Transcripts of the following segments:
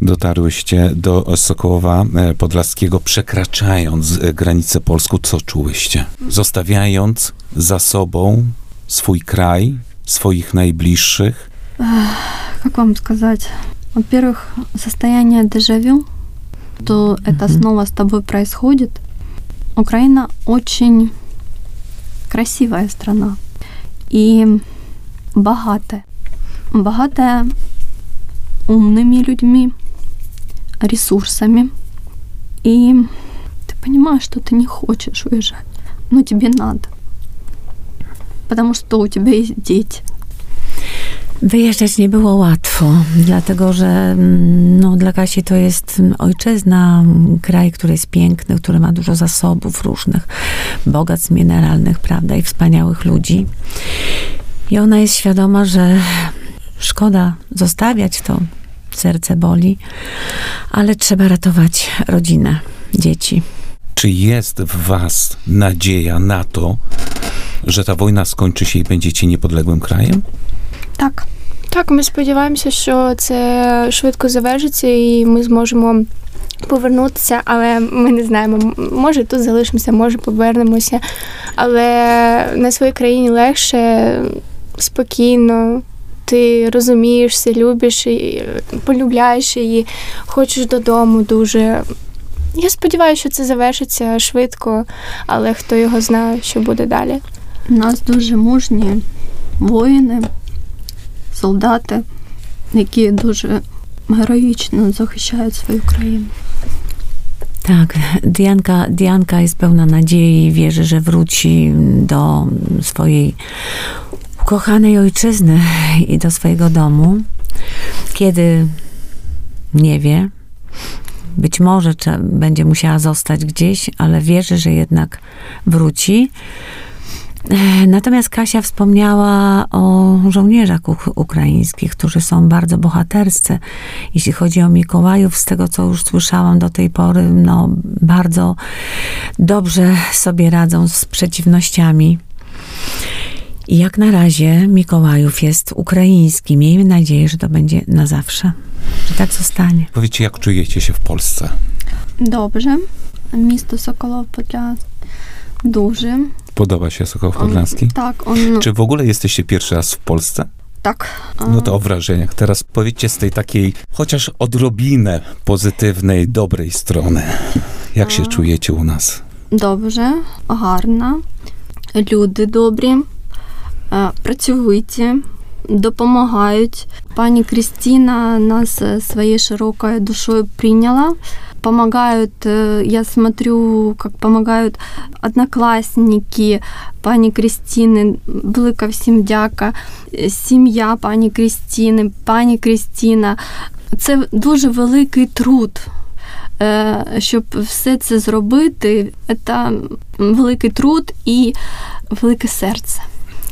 dotarłyście do Sokołowa e, Podlaskiego, przekraczając e, granicę polską, co czułyście? Zostawiając za sobą swój kraj, swoich najbliższych? Как вам сказать? Во-первых, состояние дежавю, то это снова с тобой происходит. Украина очень красивая страна и богатая. Богатая умными людьми, ресурсами. И ты понимаешь, что ты не хочешь уезжать, но тебе надо. Потому что у тебя есть дети. Wyjeżdżać nie było łatwo, dlatego że mm, no, dla Kasi to jest ojczyzna, kraj, który jest piękny, który ma dużo zasobów różnych, bogactw mineralnych, prawda, i wspaniałych ludzi. I ona jest świadoma, że szkoda zostawiać to, serce boli, ale trzeba ratować rodzinę, dzieci. Czy jest w was nadzieja na to, że ta wojna skończy się i będziecie niepodległym krajem? Так, Так, ми сподіваємося, що це швидко завершиться і ми зможемо повернутися, але ми не знаємо. М- Може тут залишимося, може повернемося. Але на своїй країні легше, спокійно. Ти розумієшся, любиш і полюбляєш її, хочеш додому дуже. Я сподіваюся, що це завершиться швидко, але хто його знає, що буде далі. у нас дуже мужні воїни, солдати, які дуже героїчно захищають свою країну. Tak, Dianka, Dianka jest pełna nadziei, wierzy, że wróci do swojej ukochanej ojczyzny i do swojego domu. Kiedy nie wie, być może będzie musiała zostać gdzieś, ale wierzy, że jednak wróci. Natomiast Kasia wspomniała o żołnierzach uk- ukraińskich, którzy są bardzo bohaterscy. Jeśli chodzi o Mikołajów, z tego co już słyszałam do tej pory, no bardzo dobrze sobie radzą z przeciwnościami. I jak na razie Mikołajów jest ukraiński. Miejmy nadzieję, że to będzie na zawsze. Że tak zostanie. Powiedzcie, jak czujecie się w Polsce? Добре. Місто Соколов Подля дуже. Podoba się Sokoł Он- Podlaski? Так, он Czy w ogóle jesteście pierwszy raz w Polsce? так. No to o wrażeniach. Teraz powiedzcie z tej takiej, chociaż odrobinę pozytywnej, dobrej strony. Jak się A. czujecie u nas? Добре, гарно. Люди добрі, е, Працьовиті, допомагають. Пані Крістіна нас е, своєю широкою душою прийняла. Помогают, я смотрю, как помогают одноклассники пані Крістіни, велика всім дяка, Е, сім'я пані Крістіни, пані Крістіна. Це дуже великий труд. Е, Щоб все це зробити, це великий труд і велике серце.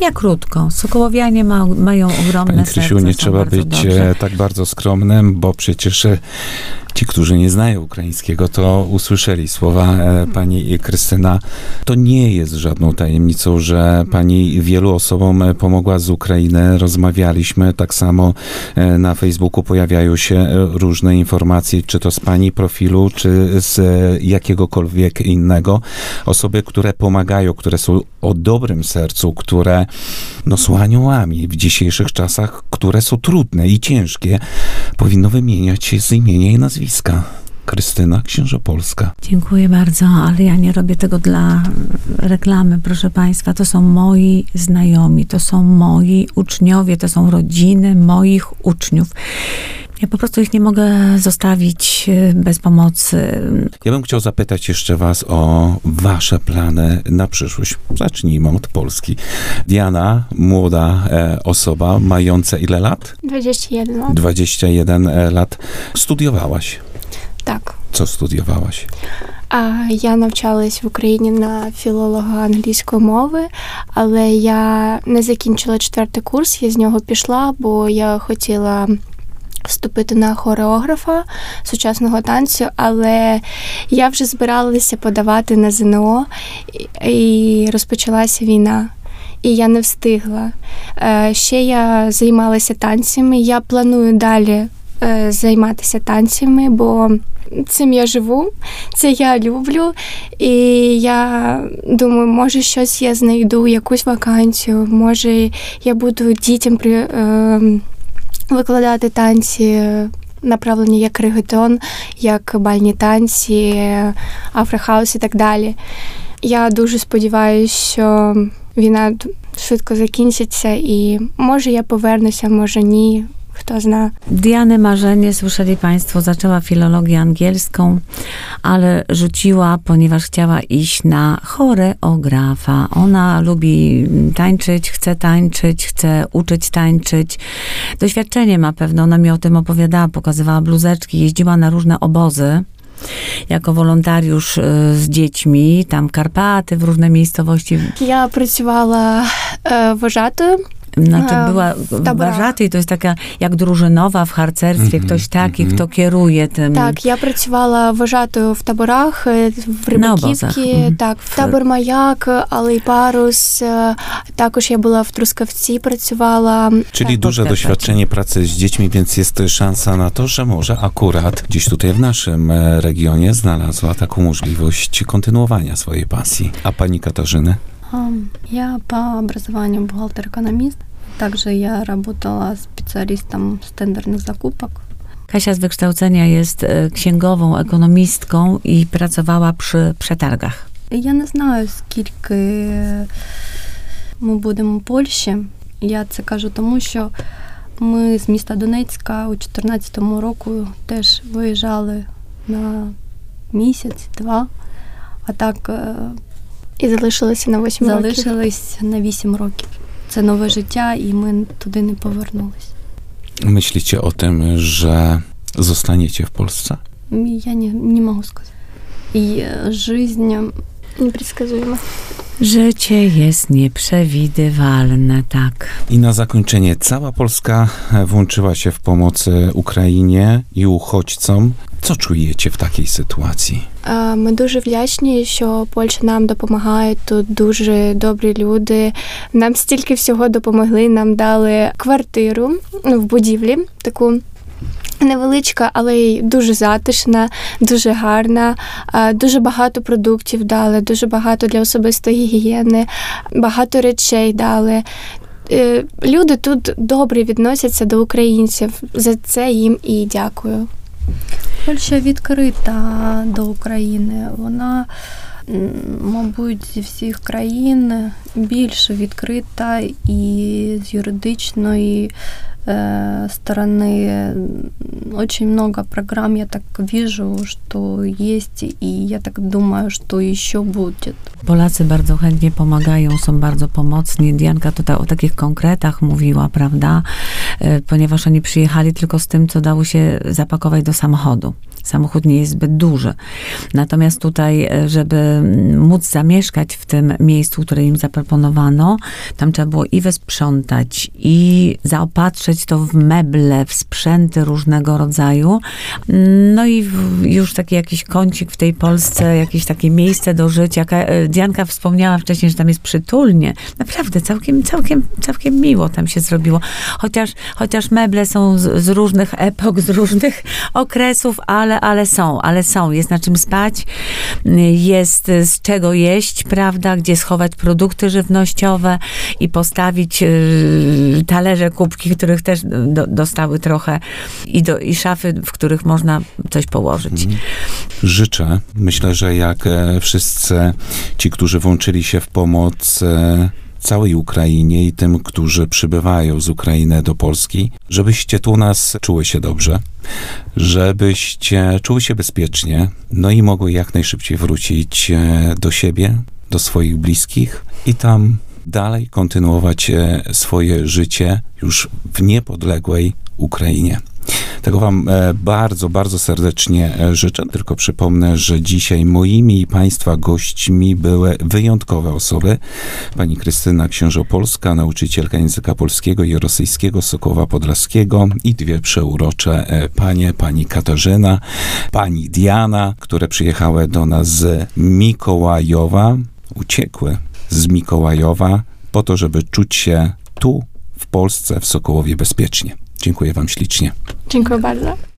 Ja krótko. Sokołowianie ma, mają ogromne Pani Krysiu, serce, nie trzeba być e, tak bardzo skromnym, bo przecież e, ci, którzy nie znają ukraińskiego, to usłyszeli słowa e, pani Krystyna. To nie jest żadną tajemnicą, że pani wielu osobom pomogła z Ukrainy. Rozmawialiśmy, tak samo e, na Facebooku pojawiają się e, różne informacje, czy to z pani profilu, czy z jakiegokolwiek innego. Osoby, które pomagają, które są o dobrym sercu, które no, są aniołami w dzisiejszych czasach, które są trudne i ciężkie, powinno wymieniać się z imienia i nazwiska. Krystyna Księżopolska. Dziękuję bardzo, ale ja nie robię tego dla reklamy, proszę Państwa. To są moi znajomi, to są moi uczniowie, to są rodziny moich uczniów. Ja po prostu ich nie mogę zostawić e, bez pomocy. Ja bym chciał zapytać jeszcze was o wasze plany na przyszłość. Zacznijmy od Polski. Diana, młoda e, osoba, mająca ile lat? 21 lat. 21 e, lat. Studiowałaś. Так. Co studiowałaś? А я навчалась в Україні на філолога англійської мови, але я не закінчила четвертий курс, я з нього пішла, бо я хотіла вступити на хореографа сучасного танцю, але я вже збиралася подавати на ЗНО, і- розпочалася війна. І я не встигла. Е, Ще я займалася танцями. Я планую далі е, займатися танцями, бо цим я живу, це я люблю. І я думаю, може щось я знайду, якусь вакансію, може я буду дітям при, е, викладати танці. Направлені як регетон, як бальні танці, афрохаус і так далі. Я дуже сподіваюся, що війна швидко закінчиться і може я повернуся, може ні. kto zna. Diany Marzenie, słyszeli Państwo, zaczęła filologię angielską, ale rzuciła, ponieważ chciała iść na choreografa. Ona lubi tańczyć, chce tańczyć, chce uczyć tańczyć. Doświadczenie ma pewne, ona mi o tym opowiadała, pokazywała bluzeczki, jeździła na różne obozy jako wolontariusz y, z dziećmi, tam Karpaty, w różne miejscowości. Ja pracowała e, wożatym Znaczy A, była w taborach. wrażaty, to jest taka jak drużynowa w harcerstwie, Mhm, ktoś taki, mhm. kto kieruje tym. Так, я працювала вожатою в таборах е, в На обозах. Рибаківці, Мгм. так, в табор Маяк, Алей Парус. е, Також я була в Трускавці, працювала. Czyli Tak. duże Podkreślać. doświadczenie pracy z dziećmi, więc jest szansa na to, że może akurat gdzieś tutaj w naszym e, regionie znalazła taką możliwość kontynuowania swojej pasji. A pani Katarzyny? А, Я по образованию бухгалтер-экономист. Также я работала специалистом с тендерных закупок. Kasia z wykształcenia jest e, księgową, ekonomistką i pracowała przy przetargach. Я не знаю, скільки ми будемо у Польщі. Я це кажу тому, що ми з міста Донецька у 2014 року теж виїжджали на місяць-два, а так е, І залишилася на 8 років. залишились на 8 років. Це нове життя, і ми туди не повернулись. Myślicie o tym, że zostaniecie w Polsce? Я не, не можу сказати. І е, жизнь Непредсказуємо. Życie jest nieprzewidywalne, tak. I na zakończenie, cała Polska e, włączyła się w pomoc e, Ukrainie i uchodźcom. Co czujecie takiej sytuacji? Е, Ми дуже вдячні, що Польща нам допомагає. Тут дуже добрі люди. Нам стільки всього допомогли. Нам дали квартиру в будівлі, таку невеличка, але й дуже затишна, дуже гарна. Е, Дуже багато продуктів дали, дуже багато для особистої гігієни, багато речей дали. Е, Люди тут добре відносяться до українців. За це їм і дякую. Польща відкрита до України. Вона, мабуть, зі всіх країн більш відкрита і з юридичної э, стороны очень много программ, я так вижу, что есть, и я так думаю, что еще будет. Polacy bardzo chętnie pomagają, są bardzo pomocni. Dianka tutaj o takich konkretach mówiła, prawda? E, Ponieważ oni przyjechali tylko z tym, co dało się zapakować do samochodu. Samochód nie jest zbyt duży. Natomiast tutaj, e, żeby móc zamieszkać w tym miejscu, które im zaproponowano, tam trzeba było i wysprzątać, i zaopatrzyć to w meble, w sprzęty różnego rodzaju. No i już taki jakiś kącik w tej Polsce, jakieś takie miejsce do życia. E, Dianka wspomniała wcześniej, że tam jest przytulnie. Naprawdę, całkiem, całkiem, całkiem miło tam się zrobiło. Chociaż, chociaż meble są z, z różnych epok, z różnych okresów, ale, ale są, ale są. Jest na czym spać, jest z czego jeść, prawda, gdzie schować produkty żywnościowe i postawić y, talerze, kubki, których też do, dostały trochę i, do, i szafy, w których można coś położyć. Życzę, myślę, że jak e, wszyscy ci, którzy włączyli się w pomoc e, całej Ukrainie i tym, którzy przybywają z Ukrainy do Polski, żebyście tu nas czuły się dobrze, żebyście czuły się bezpiecznie, no i mogły jak najszybciej wrócić e, do siebie, do swoich bliskich i tam dalej kontynuować e, swoje życie już w niepodległej Ukrainie. Tego Wam e, bardzo, bardzo serdecznie e, życzę. Tylko przypomnę, że dzisiaj moimi i Państwa gośćmi były wyjątkowe osoby. Pani Krystyna Księżopolska, nauczycielka języka polskiego i rosyjskiego Sokoła Podlaskiego i dwie przeurocze panie, pani Katarzyna, pani Diana, które przyjechały do nas z Mikołajowa, uciekły z Mikołajowa po to, żeby czuć się tu, w Polsce, w Sokołowie bezpiecznie. Dziękuję Wam ślicznie. Dziękuję bardzo.